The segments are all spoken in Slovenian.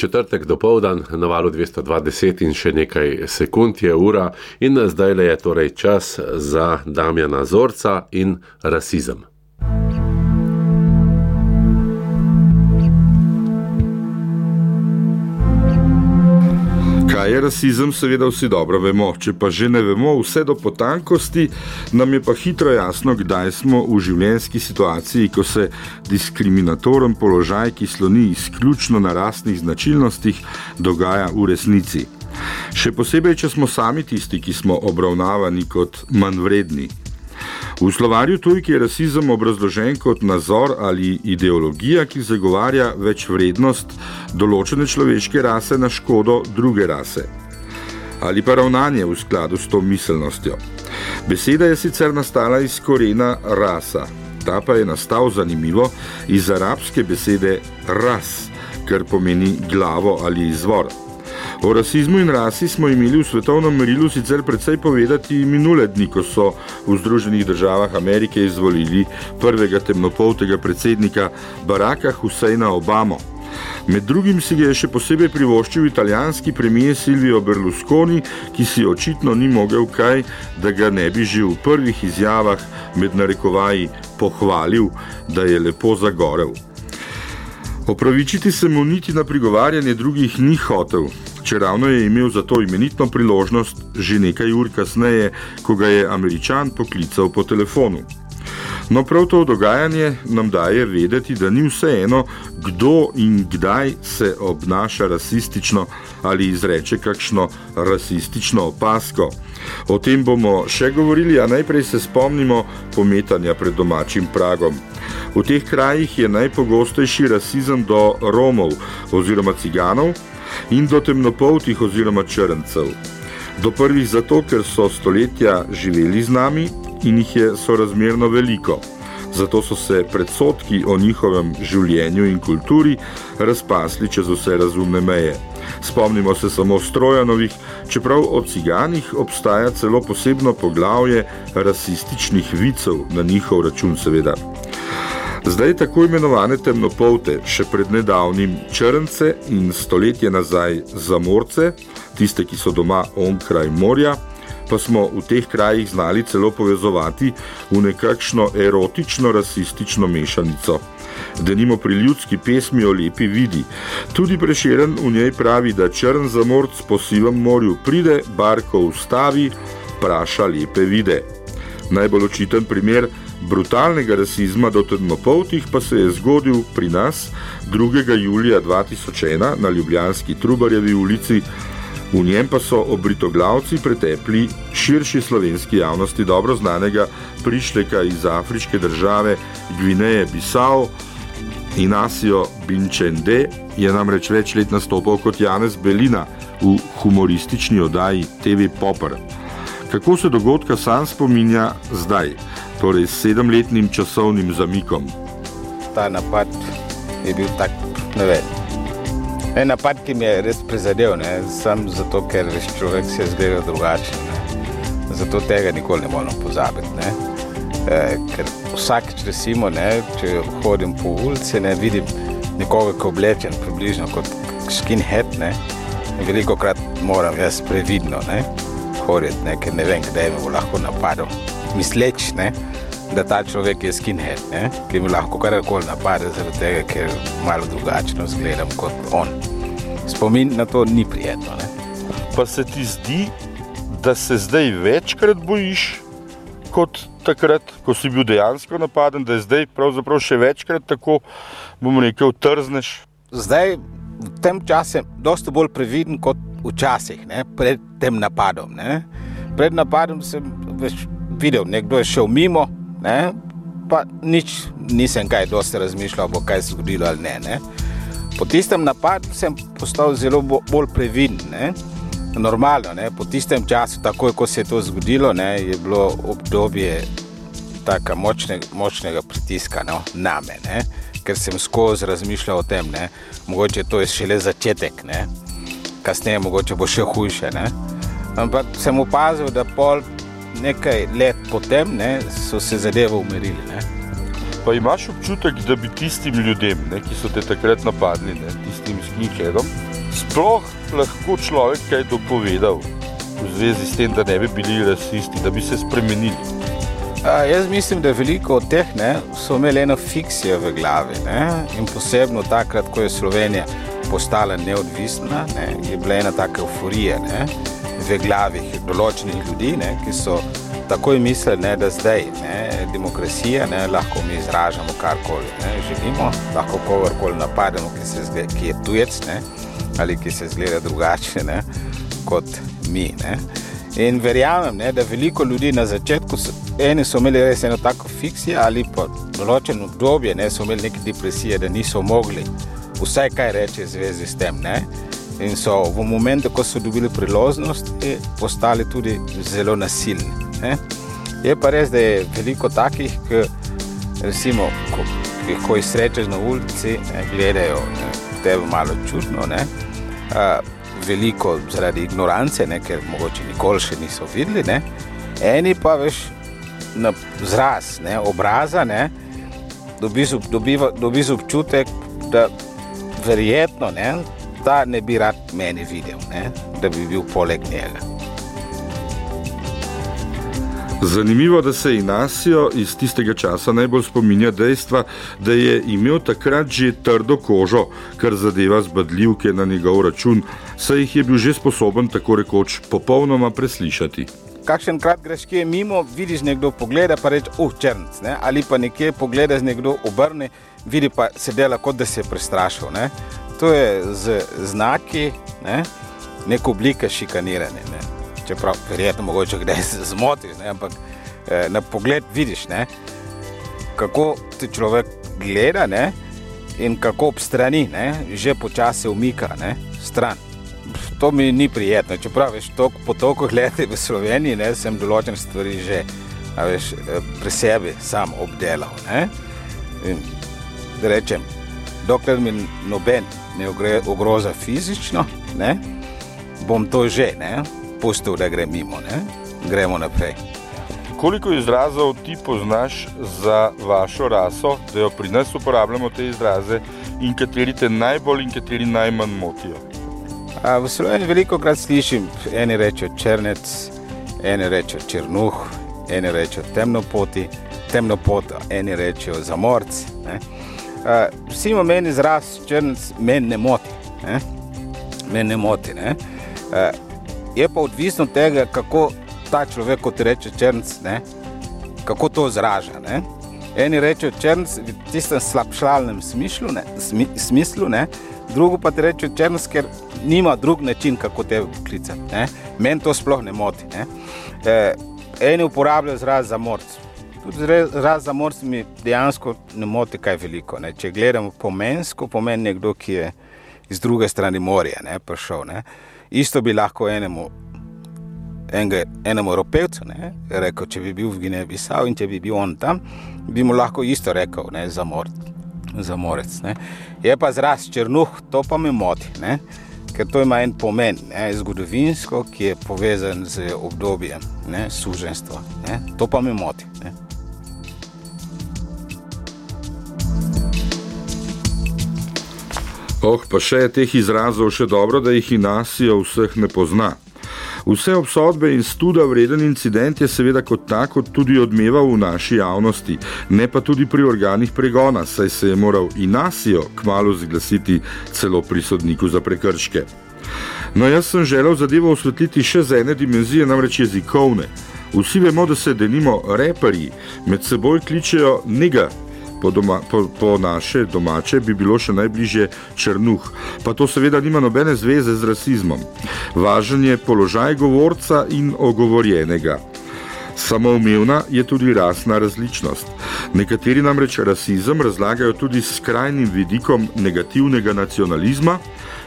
četrtek do povdan na valu 220 in še nekaj sekund je ura, in zdaj le je torej čas za Damjana Zorca in rasizem. Kaj je rasizem, seveda vsi dobro vemo. Če pa že ne vemo vse do potankosti, nam je pa hitro jasno, kdaj smo v življenjski situaciji, ko se diskriminatoren položaj, ki sloni izključno na rasnih značilnostih, dogaja v resnici. Še posebej, če smo sami tisti, ki smo obravnavani kot manjvredni. V slovarju tujki je rasizem obrazložen kot nazor ali ideologija, ki zagovarja več vrednost določene človeške rase na škodo druge rase. Ali pa ravnanje v skladu s to miselnostjo. Beseda je sicer nastala iz korena rasa, ta pa je nastal zanimivo iz arabske besede ras, kar pomeni glavo ali izvor. O rasizmu in rasi smo imeli v svetovnem merilu sicer precej povedati minule dni, ko so v Združenih državah Amerike izvolili prvega temnopoltega predsednika Baracka Husseina Obama. Med drugim si ga je še posebej privoščil italijanski premijer Silvio Berlusconi, ki si očitno ni mogel kaj, da ga ne bi že v prvih izjavah med narekovaji pohvalil, da je lepo zagorel. Opravičiti se mu niti na prigovarjanje drugih ni hotel, če ravno je imel za to imenitno priložnost že nekaj ur kasneje, ko ga je američan poklical po telefonu. No, prav to dogajanje nam daje vedeti, da ni vseeno, kdo in kdaj se obnaša rasistično ali izreče kakšno rasistično opasko. O tem bomo še govorili, a najprej se spomnimo pometanja pred domačim pragom. V teh krajih je najpogostejši rasizem do Romov oziroma ciganov, in do temnopoltih oziroma črncev. Do prvih zato, ker so stoletja živeli z nami in jih je sorazmerno veliko. Zato so se predsotki o njihovem življenju in kulturi razpasli čez vse razumne meje. Spomnimo se samo strojanovih, čeprav o ciganih obstaja celo posebno poglavje rasističnih vicev na njihov račun, seveda. Zdaj tako imenovane temnopolte, še pred nedavnim črnce in stoletje nazaj zamorce, tiste, ki so doma onkraj morja, pa smo v teh krajih znali celo povezovati v nekakšno erotično-rasistično mešanico. Denimo pri ljudski pesmi o lepi vidi. Tudi preširen v njej pravi, da črn zamorc po sivem morju pride, barko ustavi, praša lepe vide. Najbolj očiten primer brutalnega rasizma do temnopoltih pa se je zgodil pri nas 2. julija 2001 na Ljubljanski Trubarjevi ulici, v njem pa so obritoglavci pretepli širši slovenski javnosti dobro znanega prišleka iz afriške države Gvineje Bisao, Inacio Binčende je namreč več let nastopal kot Janez Belina v humoristični oddaji TV Popper. Kako se dogodka sam spominja zdaj? Torej s sedemletnim časovnim zamikom. Ta napad je bil tak, ne vem. En napad, ki mi je res prizadel, ne? sam zato, ker človek se je zgledal drugače. Ne? Zato tega nikoli ne morem pozabiti. Ne? E, ker vsakeč, recimo, ne, če hodim po ulici, ne vidim nekoga, ki je oblečen približno kot skinhead. Ne? Veliko krat moram jaz previdno ne? hoditi, ker ne vem, kdaj me bo lahko napadel. Misleč, ne? da ta človek je skinhead, ne? ki mi lahko karkoli napade, zaradi tega, ker malo drugačno izgledam kot on. Spomin na to ni prijetno. Ne? Pa se ti zdi, da se zdaj večkrat bojiš kot takrat, ko si bil dejansko napaden, da je zdaj pravzaprav še večkrat tako, bomo rekel, trzneš? Zdaj, v tem času, sem dosta bolj previden kot včasih, ne? pred tem napadom. Ne? Pred napadom sem videl, nekdo je šel mimo, ne? pa nič nisem kaj dosti razmišljal, bo kaj se zgodilo ali ne. ne? Po tistem napadu sem postal zelo bolj previden. Ne? Normalno, ne? po tistem času, takoj ko se je to zgodilo, ne? je bilo obdobje tako močne, močnega pritiska no? na me, ne? ker sem skozi razmišljal o tem, ne? mogoče to je šele začetek, ne? kasneje mogoče bo še hujše. Ne? Ampak sem opazil, da pol nekaj let potem ne, so se zadeve umirili. Ne. Pa imaš občutek, da bi tistim ljudem, ne, ki so te takrat napadli, ne, tistim skinheadom, sploh lahko človek kaj dopovedal v zvezi s tem, da ne bi bili rasisti, da bi se spremenili? A, jaz mislim, da veliko od teh ne, so imeli eno fiksijo v glavi. Ne, in posebno takrat, ko je Slovenija postala neodvisna, ne, je bila ena taka euforija ne, v glavi določenih ljudi, ne, ki so takoj mislili, ne, da zdaj ne, demokracija ne, lahko mi izražamo karkoli želimo, lahko kogarkoli napademo, ki, se, ki je tujec ne, ali ki se zgleda drugače ne, kot mi. Ne. In verjamem, ne, da veliko ljudi na začetku, so, eni so imeli res eno tako fiksijo ali pa določeno obdobje, ne so imeli neke depresije, da niso mogli vsaj kaj reči v zvezi s tem. Ne. In so v momentu, ko so dobili priložnost, postali tudi zelo nasilni. Ne. Je pa res, da je veliko takih, ki recimo, ko, ko jih srečaš na ulici, ne, gledajo ne, tebe malo čudno. Ne. Uh, veliko zaradi ignorance, ne, ker mogoče nikoli še niso videli. Ne. Eni pa veš na zraz, ne, obraza, ne, dobiš, dobiva, dobiš občutek, da verjetno ne, ta ne bi rad meni videl, ne, da bi bil poleg njega. Zanimivo, da se Inasijo iz tistega časa najbolj spominja dejstva, da je imel takrat že trdo kožo, kar zadeva zbadljivke na njegov račun, saj jih je bil že sposoben tako rekoč popolnoma preslišati. Kakšen krat greš kje mimo, vidiš nekdo pogleda, pa reče, uh, črnc, ne? ali pa nekje pogledaš nekdo obrne, vidi pa se dela, kot da se je prestrašil. Ne? To je z znaki, ne? neka oblika šikaniranja. Ne? Čeprav, verjetno, mogoče kdaj zmotiš, ne? ampak eh, na pogled vidiš, ne? kako ti človek gleda ne? in kako ob strani, ne? že počasi umika ne? stran. To mi ni prijetno. Čeprav veš, tok, po toliko letih v Sloveniji ne, sem določene stvari že veš, pri sebi sam obdelal. Ne? In da rečem, dokler mi noben ne ogroza fizično, ne, bom to že ne, pustil, da gre mimo. Ne. Gremo naprej. Koliko izrazov ti poznaš za vašo raso, da jo pri nas uporabljamo te izraze, in kateri te najbolj in kateri najmanj motijo? A v Sloveniji veliko krat slišim, eni rečejo črnec, eni rečejo črnuh, eni rečejo temnopoti, temnopota, eni rečejo zamorc. Ne. A, vsi imamo meni izraz črnec, meni ne moti. Ne. Meni ne moti. Ne. A, je pa odvisno od tega, kako ta človek, kot reče črnc, ne, kako to izraža. Eni rečejo črnc v tistem slabšalnem smislu, ne, smi, smislu ne, drugo pa ti reče črnc, ker nima drug način, kako te klicati. Meni to sploh ne moti. Ne. E, eni uporabljajo izraz za morc. Tudi izraz za morc mi dejansko ne moti kaj veliko. Ne. Če gledamo pomensko, pomeni nekdo, ki je iz druge strani morja ne, prišel. Ne. Isto bi lahko enemu, enega, enemu Evropejcu rekel, če bi bil v Gineji Bisau in če bi bil on tam, bi mu lahko isto rekel, ne, za, mor, za morec. Ne. Je pa zraz črnuh, to pa me moti, ne, ker to ima en pomen, ne, zgodovinsko, ki je povezan z obdobjem ne, suženstva. Ne. To pa me moti. Ne. Oh, pa še je teh izrazov še dobro, da jih Inasijo vseh ne pozna. Vse obsodbe in studa vreden incident je seveda kot tako tudi odmeval v naši javnosti, ne pa tudi pri organih pregona, saj se je moral Inasijo kmalo zglasiti celo pri sodniku za prekrške. No, jaz sem želel zadevo osvetliti še z ene dimenzije, namreč jezikovne. Vsi vemo, da se denimo reperji med seboj kličejo nega, po, doma, po, po naše domače bi bilo še najbližje črnuh. Pa to seveda nima nobene zveze z rasizmom. Važen je položaj govorca in ogovorjenega. Samoumevna je tudi rasna različnost. Nekateri namreč rasizem razlagajo tudi s skrajnim vidikom negativnega nacionalizma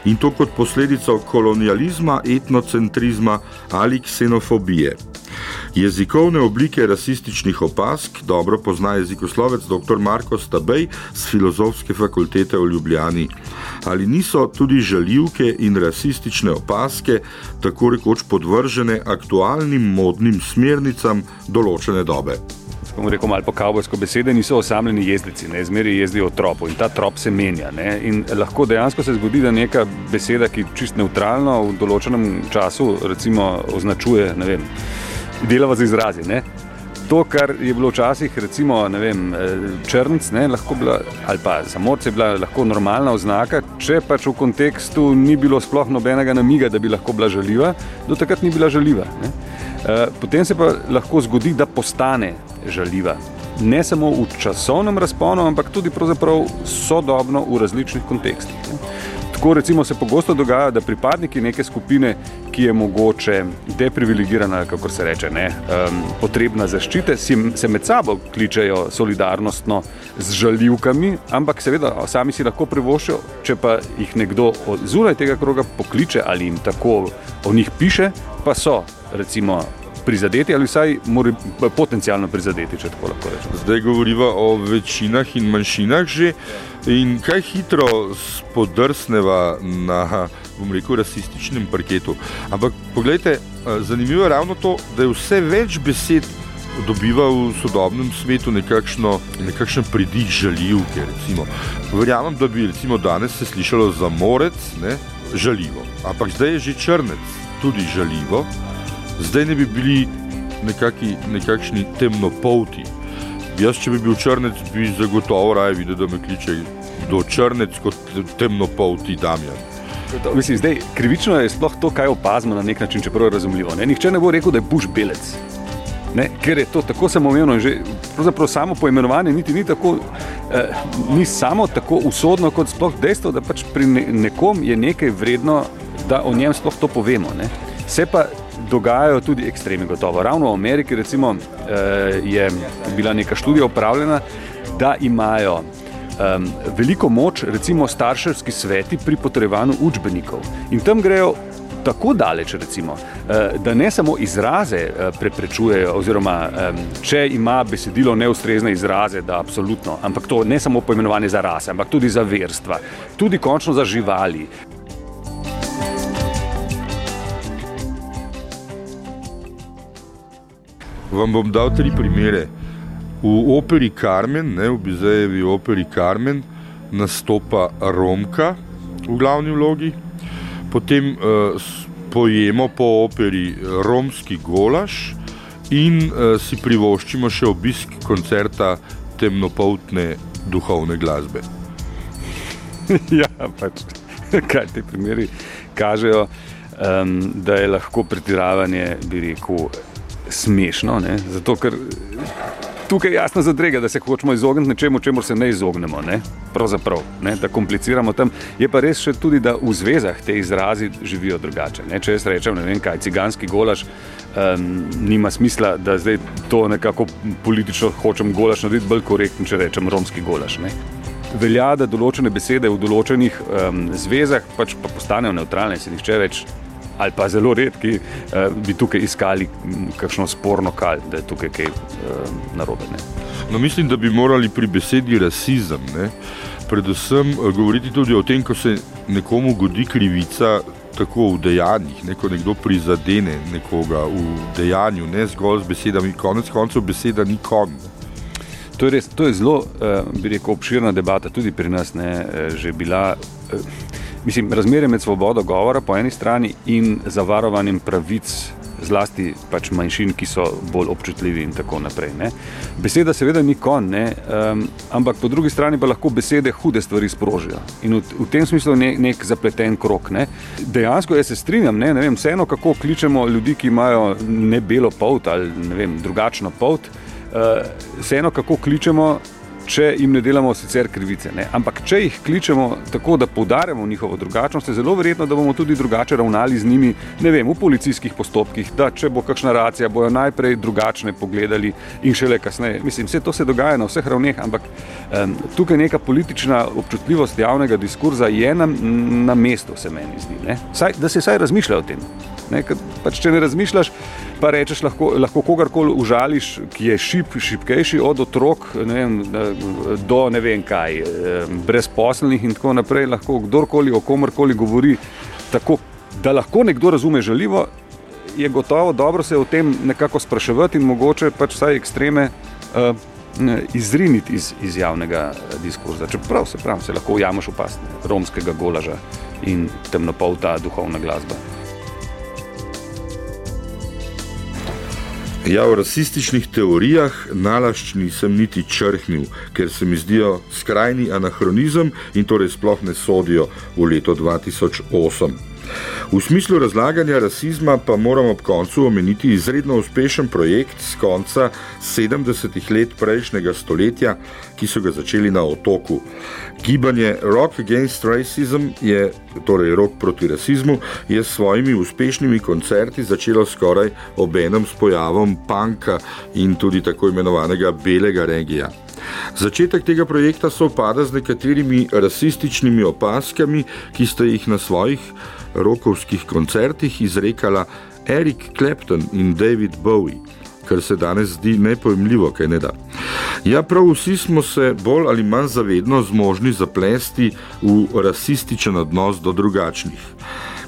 in to kot posledico kolonializma, etnocentrizma ali ksenofobije. Jezikovne oblike rasističnih opask dobro pozna jezikoslovec dr. Marko Stabej z Filozofske fakultete v Ljubljani. Ali niso tudi žaljivke in rasistične opaske tako rekoč podvržene aktualnim modnim smernicam določene dobe? bomo rekel, malo po kavbojsko besede, niso osamljeni jezdeci, ne zmeri jezdijo tropo in ta trop se menja. Ne? In lahko dejansko se zgodi, da neka beseda, ki čist neutralno v določenem času recimo, označuje, ne vem, delava z izrazi. Ne? To, kar je bilo včasih, recimo, vem, črnc, ne, bila, ali pa zamorce, je bila lahko normalna oznaka, če pač v kontekstu ni bilo sploh nobenega namiga, da bi lahko bila žaljiva, do takrat ni bila žaljiva. Ne. Eh, potem se pa lahko zgodi, da postane žaljiva. Ne samo v časovnem razponu, ampak tudi sodobno v različnih kontekstih. Tako recimo se pogosto dogaja, da pripadniki neke skupine, ki je mogoče deprivilegirana, kako se reče, ne, um, potrebna zaščite, si, se med sabo kličejo solidarnostno z žaljivkami, ampak seveda sami si lahko privoščijo, če pa jih nekdo zunaj tega kroga pokliče ali jim tako o njih piše, pa so recimo, prizadeti ali vsaj potencialno prizadeti, če tako lahko rečemo. Zdaj govorimo o večinah in manjšinah že. In kaj hitro spodrsneva na, bom rekel, rasističnem parketu. Ampak pogledajte, zanimivo je ravno to, da je vse več besed dobiva v sodobnem svetu nekakšno, nekakšen pridih žaljivke. Recimo. Verjamem, da bi recimo danes se slišalo za morec, ne, žaljivo. Ampak zdaj je že črnec tudi žaljivo zdaj ne bi bili nekaki, nekakšni temnopolti. Jaz, če bi bil črnec, bi zagotovo raje videl, da me kliče do črnec kot temnopolti Damjan. Mislim, zdaj, krivično je sploh to, kaj opazimo na nek način, čeprav je razumljivo. Ne? Nihče ne bo rekel, da je buš belec. Ne? Ker je to tako samoumevno že samo poimenovanje niti ni tako, eh, ni samo tako usodno, kot sploh dejstvo, da pač pri nekom je nekaj vredno, da o njem sploh to povemo. Ne? Se pa dogajajo tudi ekstremi, gotovo. Ravno v Ameriki recimo, eh, je bila neka študija upravljena, da imajo um, veliko moč, recimo starševski sveti pri potrjevanju učbenikov. In tam grejo tako daleč, recimo, eh, da ne samo izraze eh, preprečujejo, oziroma če ima besedilo neustrezne izraze, da absolutno, ampak to ne samo poimenovanje za rase, ampak tudi za verstva, tudi končno za živali. Vam bom dal tri primere. V operi Carmen, ne, v Bizejevi operi Carmen, nastopa Romka v glavni vlogi, potem uh, pojemo po operi Romski golaž in uh, si privoščimo še obisk koncerta temnopoltne duhovne glasbe. ja, pač, kaj ti primeri kažejo, um, da je lahko pretiravanje, bi rekel, smešno, ne? zato ker tukaj je jasno zadrega, da se hočemo izogniti nečemu, čemu se ne izognemo. Ne? Pravzaprav, ne? da kompliciramo tam. Je pa res še tudi, da v zvezah te izrazi živijo drugače. Ne? Če jaz rečem, ne vem kaj, ciganski golaž, um, nima smisla, da zdaj to nekako politično hočem golaž narediti bolj korektno, če rečem romski golaž. Ne? Velja, da določene besede v določenih um, zvezah pač pa postanejo neutralne, se nihče več ali pa zelo redki, eh, bi tukaj iskali kakšno sporno kalj, da je tukaj kaj eh, narobe. No, mislim, da bi morali pri besedi rasizem, ne, predvsem eh, govoriti tudi o tem, ko se nekomu godi krivica. Tako v dejanjih, ne, ko nekdo prizadene nekoga v dejanju, ne zgolj z besedami, konec koncev beseda ni konj. To je, res, to je zelo, bi rekel, obširna debata, tudi pri nas ne, že bila. Mislim, razmerje med svobodo govora po eni strani in zavarovanjem pravic, zlasti pač manjšin, ki so bolj občutljivi in tako naprej. Ne. Beseda seveda ni kon, um, ampak po drugi strani pa lahko besede hude stvari sprožijo. In v, v tem smislu je ne, nek zapleten krok. Ne. Dejansko jaz se strinjam, ne, ne vem, vseeno kako kličemo ljudi, ki imajo ne belo polt ali ne vem, drugačno polt. Uh, vseeno kako kličemo če jim ne delamo sicer krivice. Ne? Ampak če jih kličemo tako, da poudarjamo njihovo drugačnost, je zelo verjetno, da bomo tudi drugače ravnali z njimi vem, v policijskih postopkih. Da, če bo kakšna racija, bojo najprej drugačne pogledali in šele kasneje. Mislim, vse to se dogaja na vseh ravneh, ampak um, tukaj neka politična občutljivost javnega diskurza je na, na mestu, se meni zdi. Saj, da se vsaj razmišlja o tem. Ne, pač, če ne razmišljaš, pa rečeš, lahko, lahko kogarkoli užališ, ki je šip, šipkejši od otrok ne vem, do ne vem kaj, brezposelnih in tako naprej. Lahko kdorkoli o komorkoli govori tako, da lahko nekdo razume žaljivo, je gotovo dobro se o tem nekako spraševati in mogoče pač vsaj ekstreme uh, izriniti iz, iz javnega diskurza. Čeprav se, prav, se lahko ujameš v past romskega golaža in temnopolta duhovna glasba. Ja, v rasističnih teorijah nalašč nisem niti črhnil, ker se mi zdijo skrajni anahronizem in torej sploh ne sodijo v leto 2008. V smislu razlaganja rasizma pa moramo ob koncu omeniti izredno uspešen projekt z konca 70-ih let prejšnjega stoletja, ki so ga začeli na otoku. Gibanje Rock Against Racism, je, torej rok proti rasizmu, je s svojimi uspešnimi koncerti začelo skoraj obenem s pojavom panka in tudi tako imenovanega belega regija. Začetek tega projekta se opada z nekaterimi rasističnimi opaskami, ki ste jih na svojih rokovskih koncertih izrekala Eric Clapton in David Bowie, kar se danes zdi nepojmljivo, kaj ne da. Ja, prav vsi smo se bolj ali manj zavedno zmožni zaplesti v rasističen odnos do drugačnih.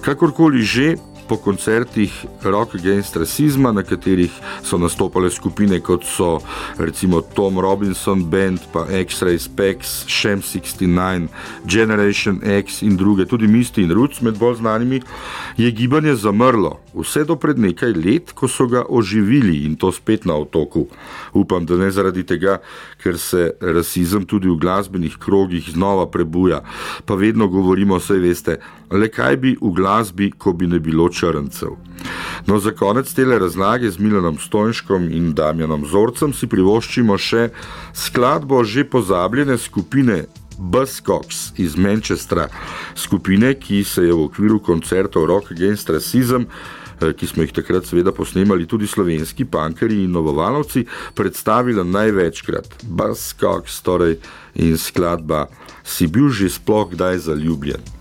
Kakorkoli že, po koncertih Rock Against Racism, na katerih so nastopale skupine kot so recimo Tom Robinson Band, pa X-Ray Specs, Shem 69, Generation X in druge, tudi Misty in Roots med bolj znanimi, je gibanje zamrlo. Vse do pred nekaj let, ko so ga oživili in to spet na otoku. Upam, da ne zaradi tega, ker se rasizem tudi v glasbenih krogih znova prebuja. Pa vedno govorimo, vse veste, le kaj bi v glasbi, ko bi ne bilo črncev. No, za konec te razlage z Milanom Stojnškom in Damjanom Zorcem si privoščimo še skladbo že pozabljene skupine Buzzcocks iz Manchestra, skupine, ki se je v okviru koncertov Rock Against Racism. Eh, ki smo jih takrat seveda posnemali tudi slovenski pankari in novovalovci, predstavila največkrat Buzzcocks torej in skladba Si bil že sploh kdaj zaljubljen?